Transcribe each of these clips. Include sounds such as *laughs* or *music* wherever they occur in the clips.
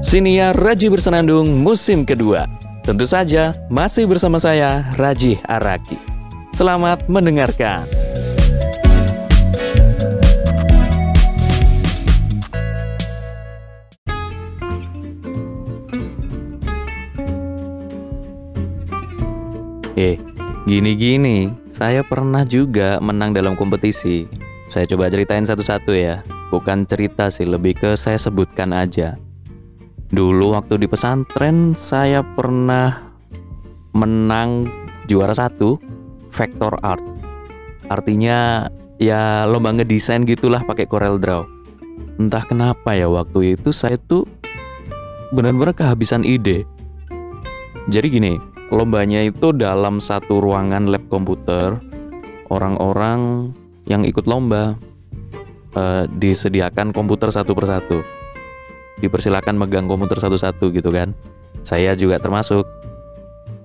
Siniar Raji Bersenandung musim kedua. Tentu saja masih bersama saya Raji Araki. Selamat mendengarkan. Eh, gini-gini, saya pernah juga menang dalam kompetisi. Saya coba ceritain satu-satu ya. Bukan cerita sih, lebih ke saya sebutkan aja. Dulu waktu di pesantren saya pernah menang juara satu vector art. Artinya ya lomba ngedesain gitulah pakai Corel Draw. Entah kenapa ya waktu itu saya tuh benar-benar kehabisan ide. Jadi gini, lombanya itu dalam satu ruangan lab komputer. Orang-orang yang ikut lomba eh, disediakan komputer satu persatu dipersilakan megang komputer satu-satu gitu kan. Saya juga termasuk.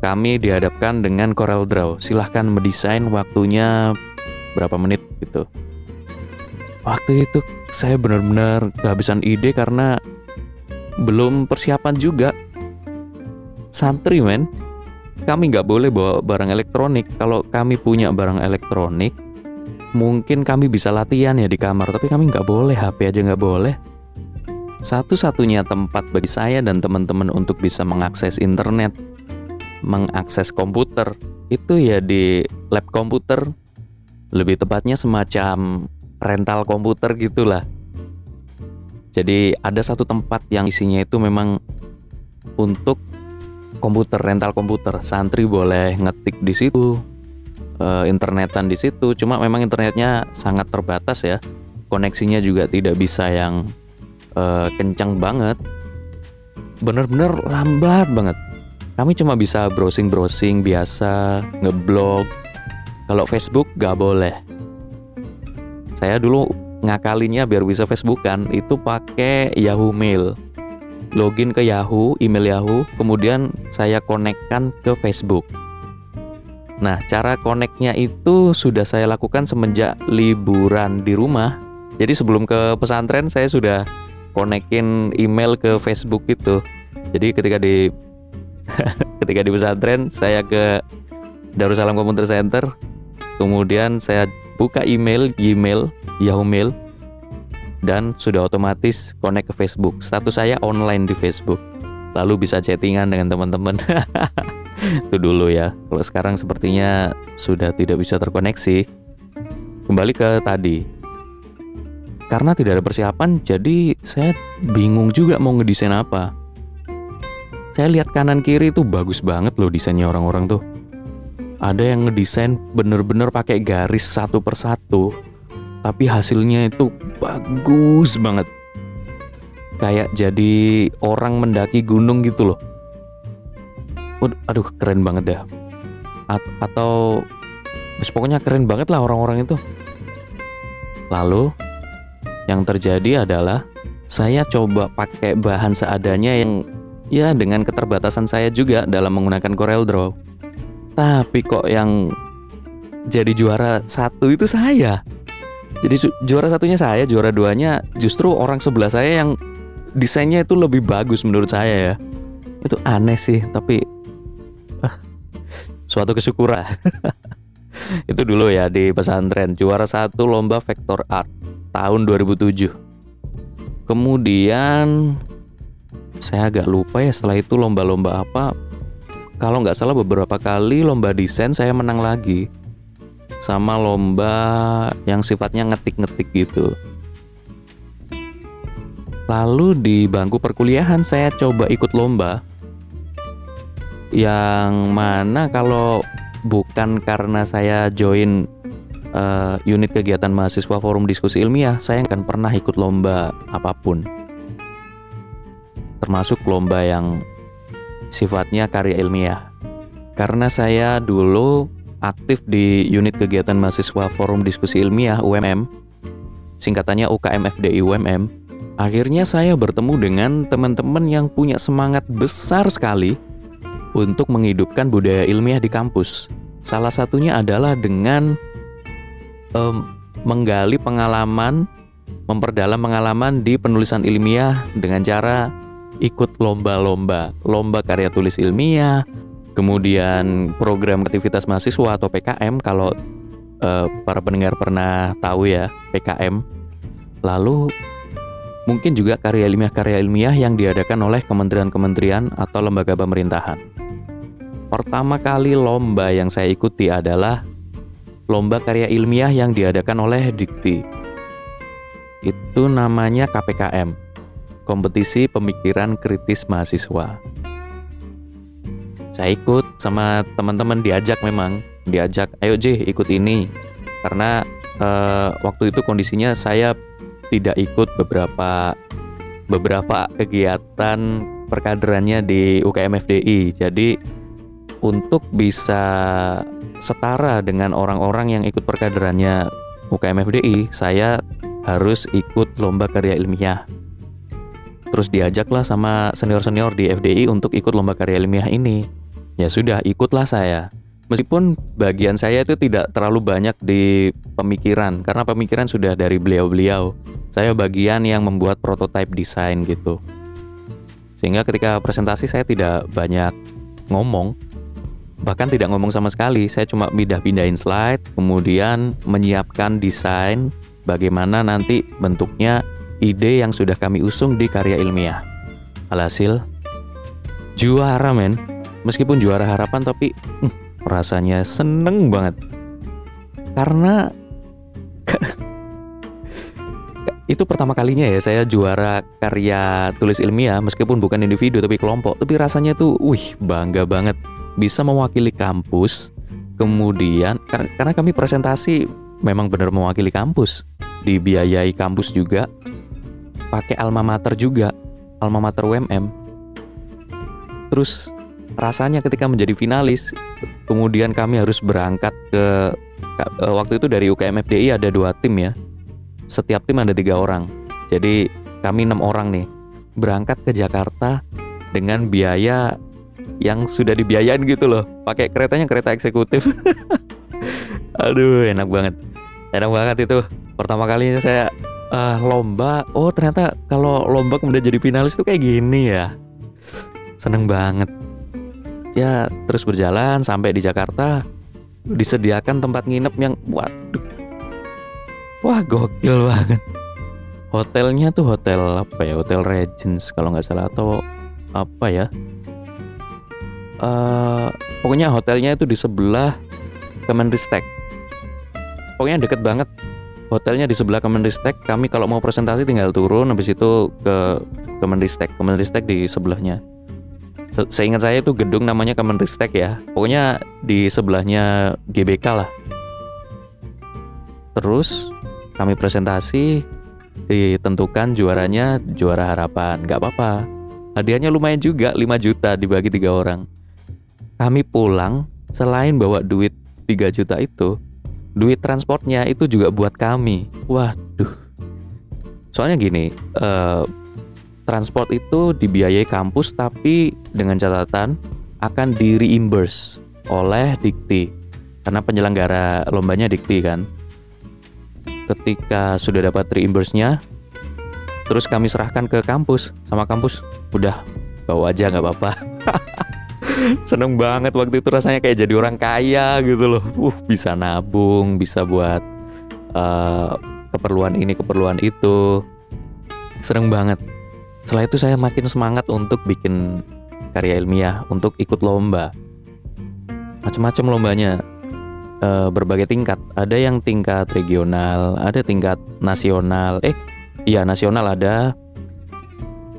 Kami dihadapkan dengan Corel Draw. Silahkan mendesain waktunya berapa menit gitu. Waktu itu saya benar-benar kehabisan ide karena belum persiapan juga. Santri men, kami nggak boleh bawa barang elektronik. Kalau kami punya barang elektronik, mungkin kami bisa latihan ya di kamar. Tapi kami nggak boleh, HP aja nggak boleh. Satu-satunya tempat bagi saya dan teman-teman untuk bisa mengakses internet, mengakses komputer, itu ya di lab komputer. Lebih tepatnya semacam rental komputer gitulah. Jadi ada satu tempat yang isinya itu memang untuk komputer, rental komputer. Santri boleh ngetik di situ, eh, internetan di situ. Cuma memang internetnya sangat terbatas ya. Koneksinya juga tidak bisa yang uh, kencang banget. Bener-bener lambat banget. Kami cuma bisa browsing-browsing biasa ngeblog. Kalau Facebook gak boleh. Saya dulu ngakalinya biar bisa Facebookan itu pakai Yahoo Mail. Login ke Yahoo email Yahoo kemudian saya konekkan ke Facebook. Nah, cara koneknya itu sudah saya lakukan semenjak liburan di rumah. Jadi sebelum ke pesantren saya sudah konekin email ke Facebook itu. Jadi ketika di *laughs* ketika di pesantren saya ke Darussalam Computer Center, kemudian saya buka email Gmail, Yahoo Mail dan sudah otomatis connect ke Facebook. Status saya online di Facebook. Lalu bisa chattingan dengan teman-teman. *laughs* Itu dulu ya. Kalau sekarang sepertinya sudah tidak bisa terkoneksi. Kembali ke tadi, karena tidak ada persiapan, jadi saya bingung juga mau ngedesain apa. Saya lihat kanan kiri itu bagus banget loh desainnya orang-orang tuh. Ada yang ngedesain bener-bener pakai garis satu persatu, tapi hasilnya itu bagus banget. Kayak jadi orang mendaki gunung gitu loh. Aduh keren banget dah. A atau pokoknya keren banget lah orang-orang itu. Lalu yang terjadi adalah saya coba pakai bahan seadanya yang ya dengan keterbatasan saya juga dalam menggunakan Corel Draw. Tapi kok yang jadi juara satu itu saya. Jadi juara satunya saya, juara duanya justru orang sebelah saya yang desainnya itu lebih bagus menurut saya ya. Itu aneh sih, tapi ah, suatu kesyukuran. *laughs* itu dulu ya di pesantren juara satu lomba vektor art tahun 2007. Kemudian saya agak lupa ya setelah itu lomba-lomba apa. Kalau nggak salah beberapa kali lomba desain saya menang lagi. Sama lomba yang sifatnya ngetik-ngetik gitu. Lalu di bangku perkuliahan saya coba ikut lomba. Yang mana kalau bukan karena saya join uh, unit kegiatan mahasiswa forum diskusi ilmiah, saya akan pernah ikut lomba apa pun. Termasuk lomba yang sifatnya karya ilmiah. Karena saya dulu aktif di unit kegiatan mahasiswa forum diskusi ilmiah UMM, singkatannya UKM FDI UMM, akhirnya saya bertemu dengan teman-teman yang punya semangat besar sekali untuk menghidupkan budaya ilmiah di kampus. Salah satunya adalah dengan um, menggali pengalaman, memperdalam pengalaman di penulisan ilmiah dengan cara ikut lomba-lomba, lomba karya tulis ilmiah, kemudian program aktivitas mahasiswa atau PKM kalau uh, para pendengar pernah tahu ya PKM. Lalu mungkin juga karya ilmiah-karya ilmiah yang diadakan oleh kementerian-kementerian atau lembaga pemerintahan. Pertama kali lomba yang saya ikuti adalah lomba karya ilmiah yang diadakan oleh Dikti. Itu namanya KPKM, Kompetisi Pemikiran Kritis Mahasiswa. Saya ikut sama teman-teman diajak memang, diajak, ayo J ikut ini. Karena uh, waktu itu kondisinya saya tidak ikut beberapa beberapa kegiatan perkaderannya di UKM FDI. Jadi untuk bisa setara dengan orang-orang yang ikut perkaderannya UKM FDI, saya harus ikut lomba karya ilmiah. Terus diajaklah sama senior-senior di FDI untuk ikut lomba karya ilmiah ini. Ya sudah, ikutlah saya. Meskipun bagian saya itu tidak terlalu banyak di pemikiran, karena pemikiran sudah dari beliau-beliau. Saya bagian yang membuat prototype desain gitu. Sehingga ketika presentasi saya tidak banyak ngomong, bahkan tidak ngomong sama sekali. Saya cuma pindah-pindahin slide, kemudian menyiapkan desain bagaimana nanti bentuknya ide yang sudah kami usung di karya ilmiah. Alhasil, juara men. Meskipun juara harapan tapi hmm, rasanya seneng banget. Karena *laughs* itu pertama kalinya ya saya juara karya tulis ilmiah meskipun bukan individu tapi kelompok tapi rasanya tuh wih bangga banget bisa mewakili kampus. Kemudian karena kami presentasi memang benar mewakili kampus, dibiayai kampus juga, pakai alma mater juga, alma mater UMM. Terus rasanya ketika menjadi finalis, kemudian kami harus berangkat ke eh, waktu itu dari UKM FDI ada dua tim ya, setiap tim ada tiga orang, jadi kami enam orang nih berangkat ke Jakarta dengan biaya yang sudah dibiayain gitu loh. Pakai keretanya kereta eksekutif. *laughs* Aduh enak banget. Enak banget itu. Pertama kalinya saya uh, lomba. Oh ternyata kalau lomba kemudian jadi finalis itu kayak gini ya. Seneng banget. Ya terus berjalan sampai di Jakarta. Disediakan tempat nginep yang waduh. Wah gokil banget. Hotelnya tuh hotel apa ya? Hotel Regents kalau nggak salah atau apa ya uh, pokoknya hotelnya itu di sebelah Kemenristek pokoknya deket banget. Hotelnya di sebelah Kemenristek kami kalau mau presentasi tinggal turun habis itu ke Kemenristek Kemenristek di sebelahnya. Seingat saya itu gedung namanya Kemenristek ya. Pokoknya di sebelahnya GBK lah. Terus kami presentasi ditentukan juaranya juara harapan. Nggak apa-apa. Hadiahnya lumayan juga 5 juta dibagi tiga orang kami pulang selain bawa duit 3 juta itu, duit transportnya itu juga buat kami. Waduh. Soalnya gini, eh, transport itu dibiayai kampus tapi dengan catatan akan di reimburse oleh Dikti. Karena penyelenggara lombanya Dikti kan. Ketika sudah dapat reimburse-nya, terus kami serahkan ke kampus sama kampus, udah bawa aja nggak apa-apa. *laughs* seneng banget waktu itu rasanya kayak jadi orang kaya gitu loh. Uh bisa nabung bisa buat uh, keperluan ini keperluan itu. Seneng banget. Setelah itu saya makin semangat untuk bikin karya ilmiah untuk ikut lomba. Macam-macam lombanya uh, berbagai tingkat. Ada yang tingkat regional ada tingkat nasional. Eh iya nasional ada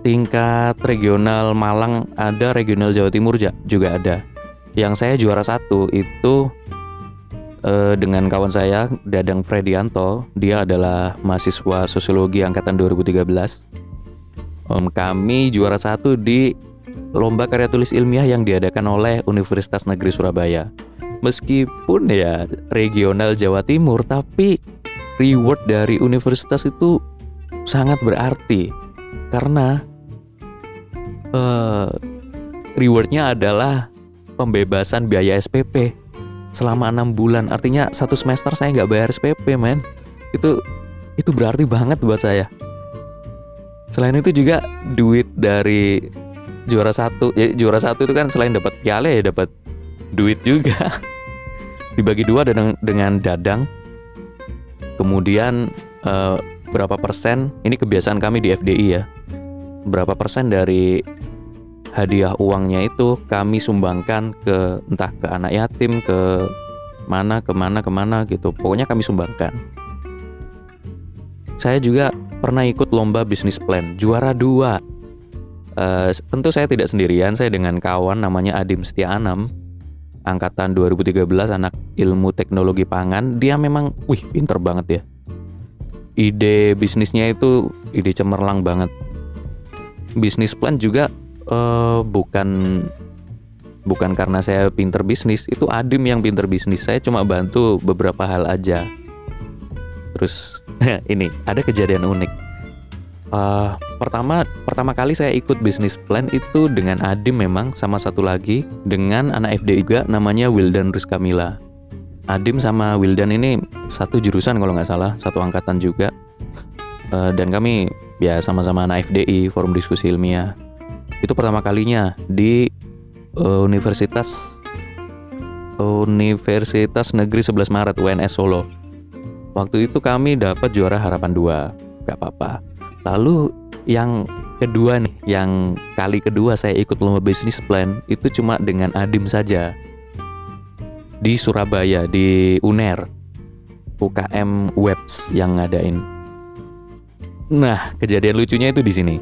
tingkat regional Malang ada, regional Jawa Timur juga ada. Yang saya juara satu itu eh, dengan kawan saya Dadang Fredianto, dia adalah mahasiswa sosiologi angkatan 2013. Um, kami juara satu di lomba karya tulis ilmiah yang diadakan oleh Universitas Negeri Surabaya. Meskipun ya regional Jawa Timur, tapi reward dari universitas itu sangat berarti karena uh, rewardnya adalah pembebasan biaya SPP selama enam bulan. Artinya satu semester saya nggak bayar SPP, men. Itu itu berarti banget buat saya. selain itu juga duit dari juara satu ya juara satu itu kan selain dapat piala ya dapat duit juga *laughs* dibagi dua dengan dengan dadang kemudian eh, berapa persen ini kebiasaan kami di FDI ya berapa persen dari hadiah uangnya itu kami sumbangkan ke entah ke anak yatim ke mana ke mana ke mana gitu pokoknya kami sumbangkan saya juga pernah ikut lomba bisnis plan juara dua Uh, tentu saya tidak sendirian, saya dengan kawan namanya Adim Setia Anam, angkatan 2013 anak ilmu teknologi pangan. Dia memang, wih, pinter banget ya. Ide bisnisnya itu ide cemerlang banget. Bisnis plan juga uh, bukan bukan karena saya pinter bisnis, itu Adim yang pinter bisnis. Saya cuma bantu beberapa hal aja. Terus *laughs* ini ada kejadian unik Uh, pertama pertama kali saya ikut bisnis plan itu dengan Adim memang sama satu lagi dengan anak FD juga namanya Wildan Ruskamila. Adim sama Wildan ini satu jurusan kalau nggak salah, satu angkatan juga. Uh, dan kami ya sama-sama anak FDI, Forum Diskusi Ilmiah. Itu pertama kalinya di uh, Universitas Universitas Negeri 11 Maret UNS Solo. Waktu itu kami dapat juara harapan 2. Gak apa-apa Lalu yang kedua nih, yang kali kedua saya ikut lomba bisnis plan itu cuma dengan Adim saja di Surabaya di UNER UKM Webs yang ngadain. Nah, kejadian lucunya itu di sini.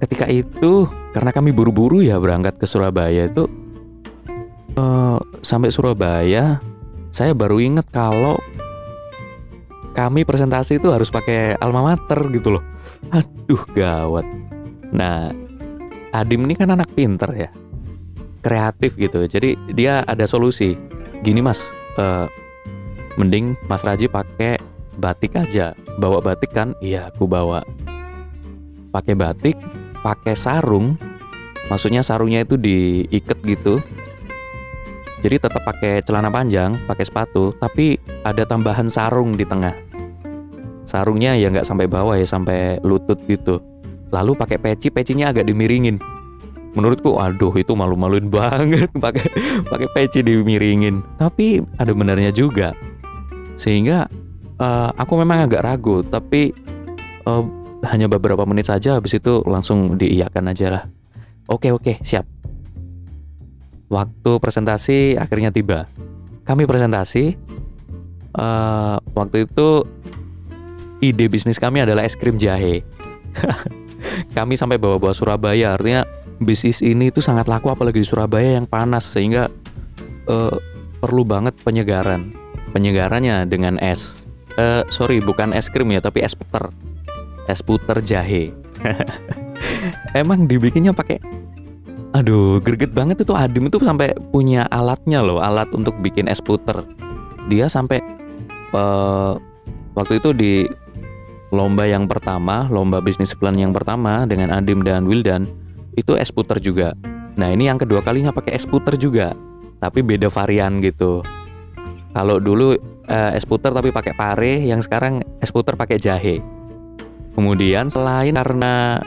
Ketika itu karena kami buru-buru ya berangkat ke Surabaya itu uh, sampai Surabaya saya baru inget kalau kami presentasi itu harus pakai alma mater gitu loh. Aduh gawat. Nah, Adim ini kan anak pinter ya, kreatif gitu. Jadi dia ada solusi. Gini mas, uh, mending Mas Raji pakai batik aja. Bawa batik kan? Iya, aku bawa. Pakai batik, pakai sarung. Maksudnya sarungnya itu diikat gitu. Jadi tetap pakai celana panjang, pakai sepatu, tapi ada tambahan sarung di tengah. Sarungnya ya nggak sampai bawah ya, sampai lutut gitu. Lalu pakai peci, pecinya agak dimiringin. Menurutku, aduh itu malu-maluin banget *laughs* pakai pakai peci dimiringin. Tapi ada benarnya juga. Sehingga uh, aku memang agak ragu, tapi uh, hanya beberapa menit saja habis itu langsung diiyakan aja lah. Oke oke siap waktu presentasi akhirnya tiba. Kami presentasi, uh, waktu itu ide bisnis kami adalah es krim jahe. *laughs* kami sampai bawa-bawa Surabaya, artinya bisnis ini itu sangat laku apalagi di Surabaya yang panas sehingga uh, perlu banget penyegaran. Penyegarannya dengan es. Uh, sorry, bukan es krim ya, tapi es puter. Es puter jahe. *laughs* Emang dibikinnya pakai Aduh, greget banget itu Adim itu sampai punya alatnya loh, alat untuk bikin es puter. Dia sampai uh, waktu itu di lomba yang pertama, lomba bisnis plan yang pertama dengan Adim dan Wildan itu es puter juga. Nah ini yang kedua kalinya pakai es puter juga, tapi beda varian gitu. Kalau dulu uh, es puter tapi pakai pare, yang sekarang es puter pakai jahe. Kemudian selain karena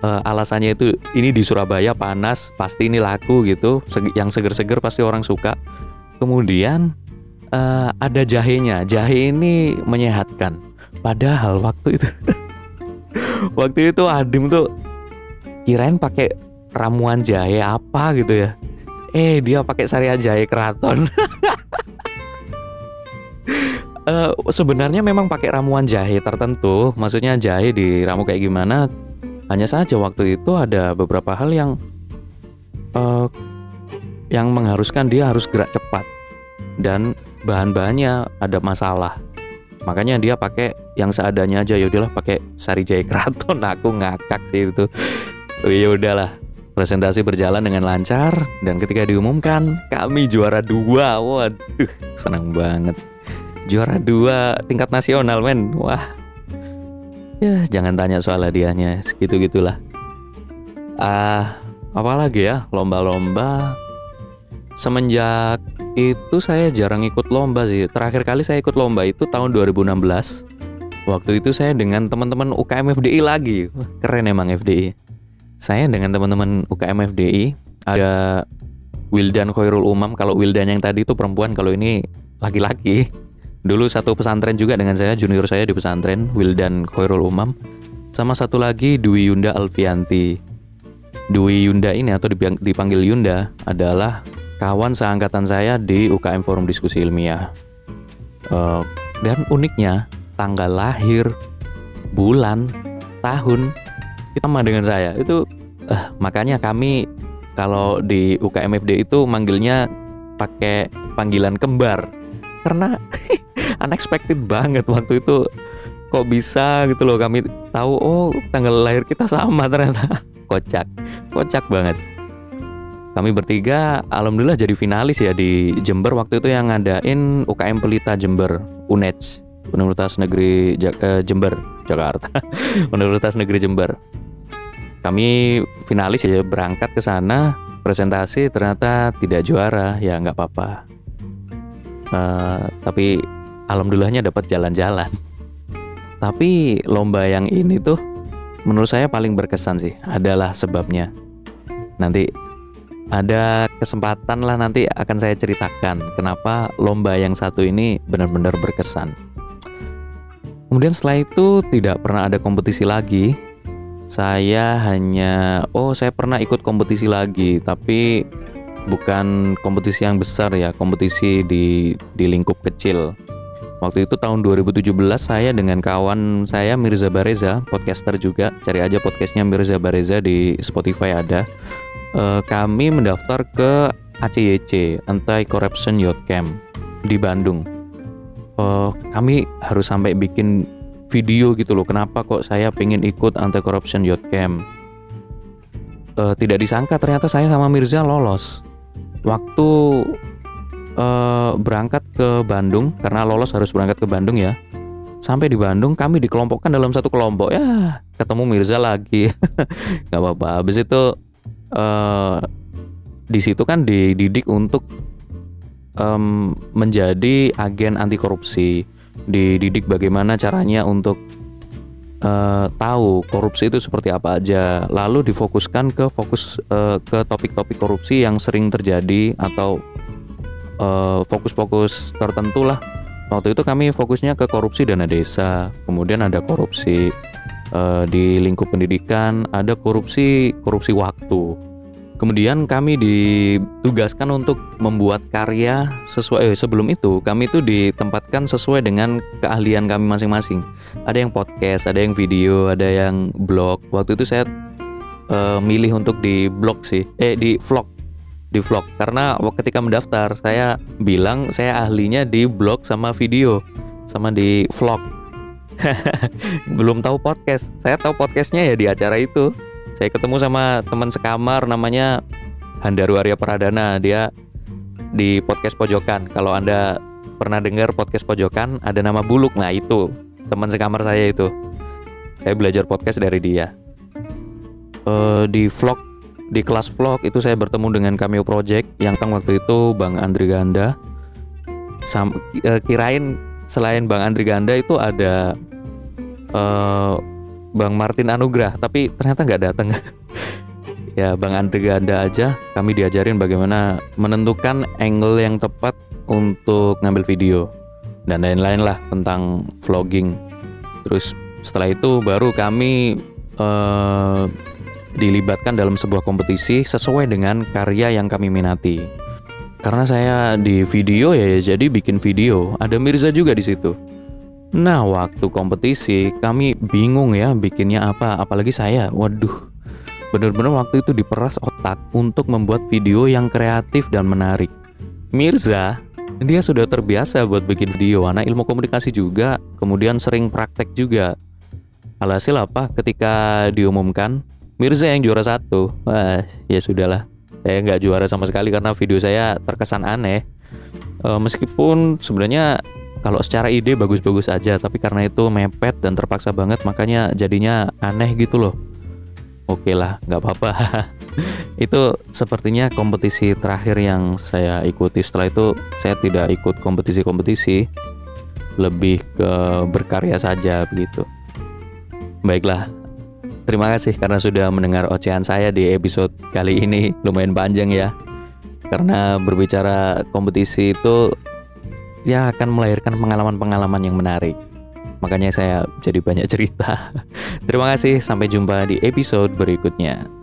uh, alasannya itu ini di Surabaya panas pasti ini laku gitu yang seger-seger pasti orang suka. Kemudian uh, ada jahenya. Jahe ini menyehatkan. Padahal waktu itu *laughs* waktu itu Adim tuh kirain pakai ramuan jahe apa gitu ya. Eh dia pakai syariah jahe keraton *laughs* uh, sebenarnya memang pakai ramuan jahe tertentu maksudnya jahe diramu kayak gimana hanya saja waktu itu ada beberapa hal yang uh, yang mengharuskan dia harus gerak cepat dan bahan-bahannya ada masalah. Makanya dia pakai yang seadanya aja ya udahlah pakai sari jaya keraton *laughs* aku ngakak sih itu. Oh, ya udahlah. Presentasi berjalan dengan lancar dan ketika diumumkan kami juara dua, waduh senang banget. Juara dua tingkat nasional men, wah ya jangan tanya soal hadiahnya segitu gitulah ah apalagi ya lomba-lomba semenjak itu saya jarang ikut lomba sih terakhir kali saya ikut lomba itu tahun 2016 Waktu itu saya dengan teman-teman UKM FDI lagi. Keren emang FDI. Saya dengan teman-teman UKM FDI ada Wildan Khairul Umam. Kalau Wildan yang tadi itu perempuan, kalau ini laki-laki. Dulu satu pesantren juga dengan saya, junior saya di pesantren, Wildan Khairul Umam. Sama satu lagi Dwi Yunda Alfianti. Dwi Yunda ini atau dipanggil Yunda adalah kawan seangkatan saya di UKM Forum Diskusi Ilmiah. Uh, dan uniknya tanggal lahir, bulan, tahun itu sama dengan saya. Itu uh, makanya kami kalau di UKMFD itu manggilnya pakai panggilan kembar karena *laughs* unexpected banget. Waktu itu kok bisa gitu loh kami tahu oh tanggal lahir kita sama ternyata. *laughs* Kocak kocak banget. Kami bertiga alhamdulillah jadi finalis ya di Jember. Waktu itu yang ngadain UKM Pelita Jember UNEJ Universitas Negeri eh, Jember Jakarta. *laughs* Universitas Negeri Jember. Kami finalis ya berangkat ke sana presentasi ternyata tidak juara ya nggak apa-apa. Uh, tapi alhamdulillahnya dapat jalan-jalan tapi lomba yang ini tuh menurut saya paling berkesan sih adalah sebabnya nanti ada kesempatan lah nanti akan saya ceritakan kenapa lomba yang satu ini benar-benar berkesan. Kemudian setelah itu tidak pernah ada kompetisi lagi. Saya hanya oh saya pernah ikut kompetisi lagi tapi bukan kompetisi yang besar ya, kompetisi di di lingkup kecil. Waktu itu tahun 2017 saya dengan kawan saya Mirza Bareza, podcaster juga. Cari aja podcastnya Mirza Bareza di Spotify ada. E, kami mendaftar ke ACYC Anti Corruption Youth Camp di Bandung uh, kami harus sampai bikin video gitu loh kenapa kok saya pengen ikut anti corruption youth camp uh, tidak disangka ternyata saya sama Mirza lolos waktu uh, berangkat ke Bandung karena lolos harus berangkat ke Bandung ya. Sampai di Bandung kami dikelompokkan dalam satu kelompok. Ya ketemu Mirza lagi. *laughs* Nggak apa-apa. Habis itu uh, di situ kan dididik untuk um, menjadi agen anti korupsi, dididik bagaimana caranya untuk uh, tahu korupsi itu seperti apa aja, lalu difokuskan ke fokus uh, ke topik-topik korupsi yang sering terjadi atau uh, fokus-fokus tertentu lah. Waktu itu kami fokusnya ke korupsi dana desa, kemudian ada korupsi uh, di lingkup pendidikan, ada korupsi korupsi waktu Kemudian kami ditugaskan untuk membuat karya sesuai eh, sebelum itu kami itu ditempatkan sesuai dengan keahlian kami masing-masing. Ada yang podcast, ada yang video, ada yang blog. Waktu itu saya uh, milih untuk di blog sih, eh di vlog, di vlog. Karena ketika mendaftar saya bilang saya ahlinya di blog sama video sama di vlog. *laughs* Belum tahu podcast, saya tahu podcastnya ya di acara itu. Saya ketemu sama teman sekamar namanya Handaru Arya Pradana. Dia di podcast pojokan. Kalau anda pernah dengar podcast pojokan ada nama Buluk. Nah itu teman sekamar saya itu. Saya belajar podcast dari dia. Uh, di vlog di kelas vlog itu saya bertemu dengan Cameo Project yang waktu itu Bang Andri Ganda. Sam, uh, kirain selain Bang Andri Ganda itu ada uh, Bang Martin Anugrah tapi ternyata nggak datang *laughs* ya Bang Andre Ganda aja kami diajarin bagaimana menentukan angle yang tepat untuk ngambil video dan lain-lain lah tentang vlogging. Terus setelah itu baru kami uh, dilibatkan dalam sebuah kompetisi sesuai dengan karya yang kami minati karena saya di video ya jadi bikin video ada Mirza juga di situ Nah, waktu kompetisi kami bingung ya bikinnya apa, apalagi saya. Waduh. Bener-bener waktu itu diperas otak untuk membuat video yang kreatif dan menarik. Mirza, dia sudah terbiasa buat bikin video, anak ilmu komunikasi juga, kemudian sering praktek juga. Alhasil apa? Ketika diumumkan, Mirza yang juara satu. Wah, ya sudahlah. Saya nggak juara sama sekali karena video saya terkesan aneh. E, meskipun sebenarnya kalau secara ide bagus-bagus aja tapi karena itu mepet dan terpaksa banget makanya jadinya aneh gitu loh oke lah nggak apa-apa *laughs* itu sepertinya kompetisi terakhir yang saya ikuti setelah itu saya tidak ikut kompetisi-kompetisi lebih ke berkarya saja begitu. Baiklah, terima kasih karena sudah mendengar ocehan saya di episode kali ini lumayan panjang ya. Karena berbicara kompetisi itu ya akan melahirkan pengalaman-pengalaman yang menarik. Makanya saya jadi banyak cerita. *laughs* Terima kasih, sampai jumpa di episode berikutnya.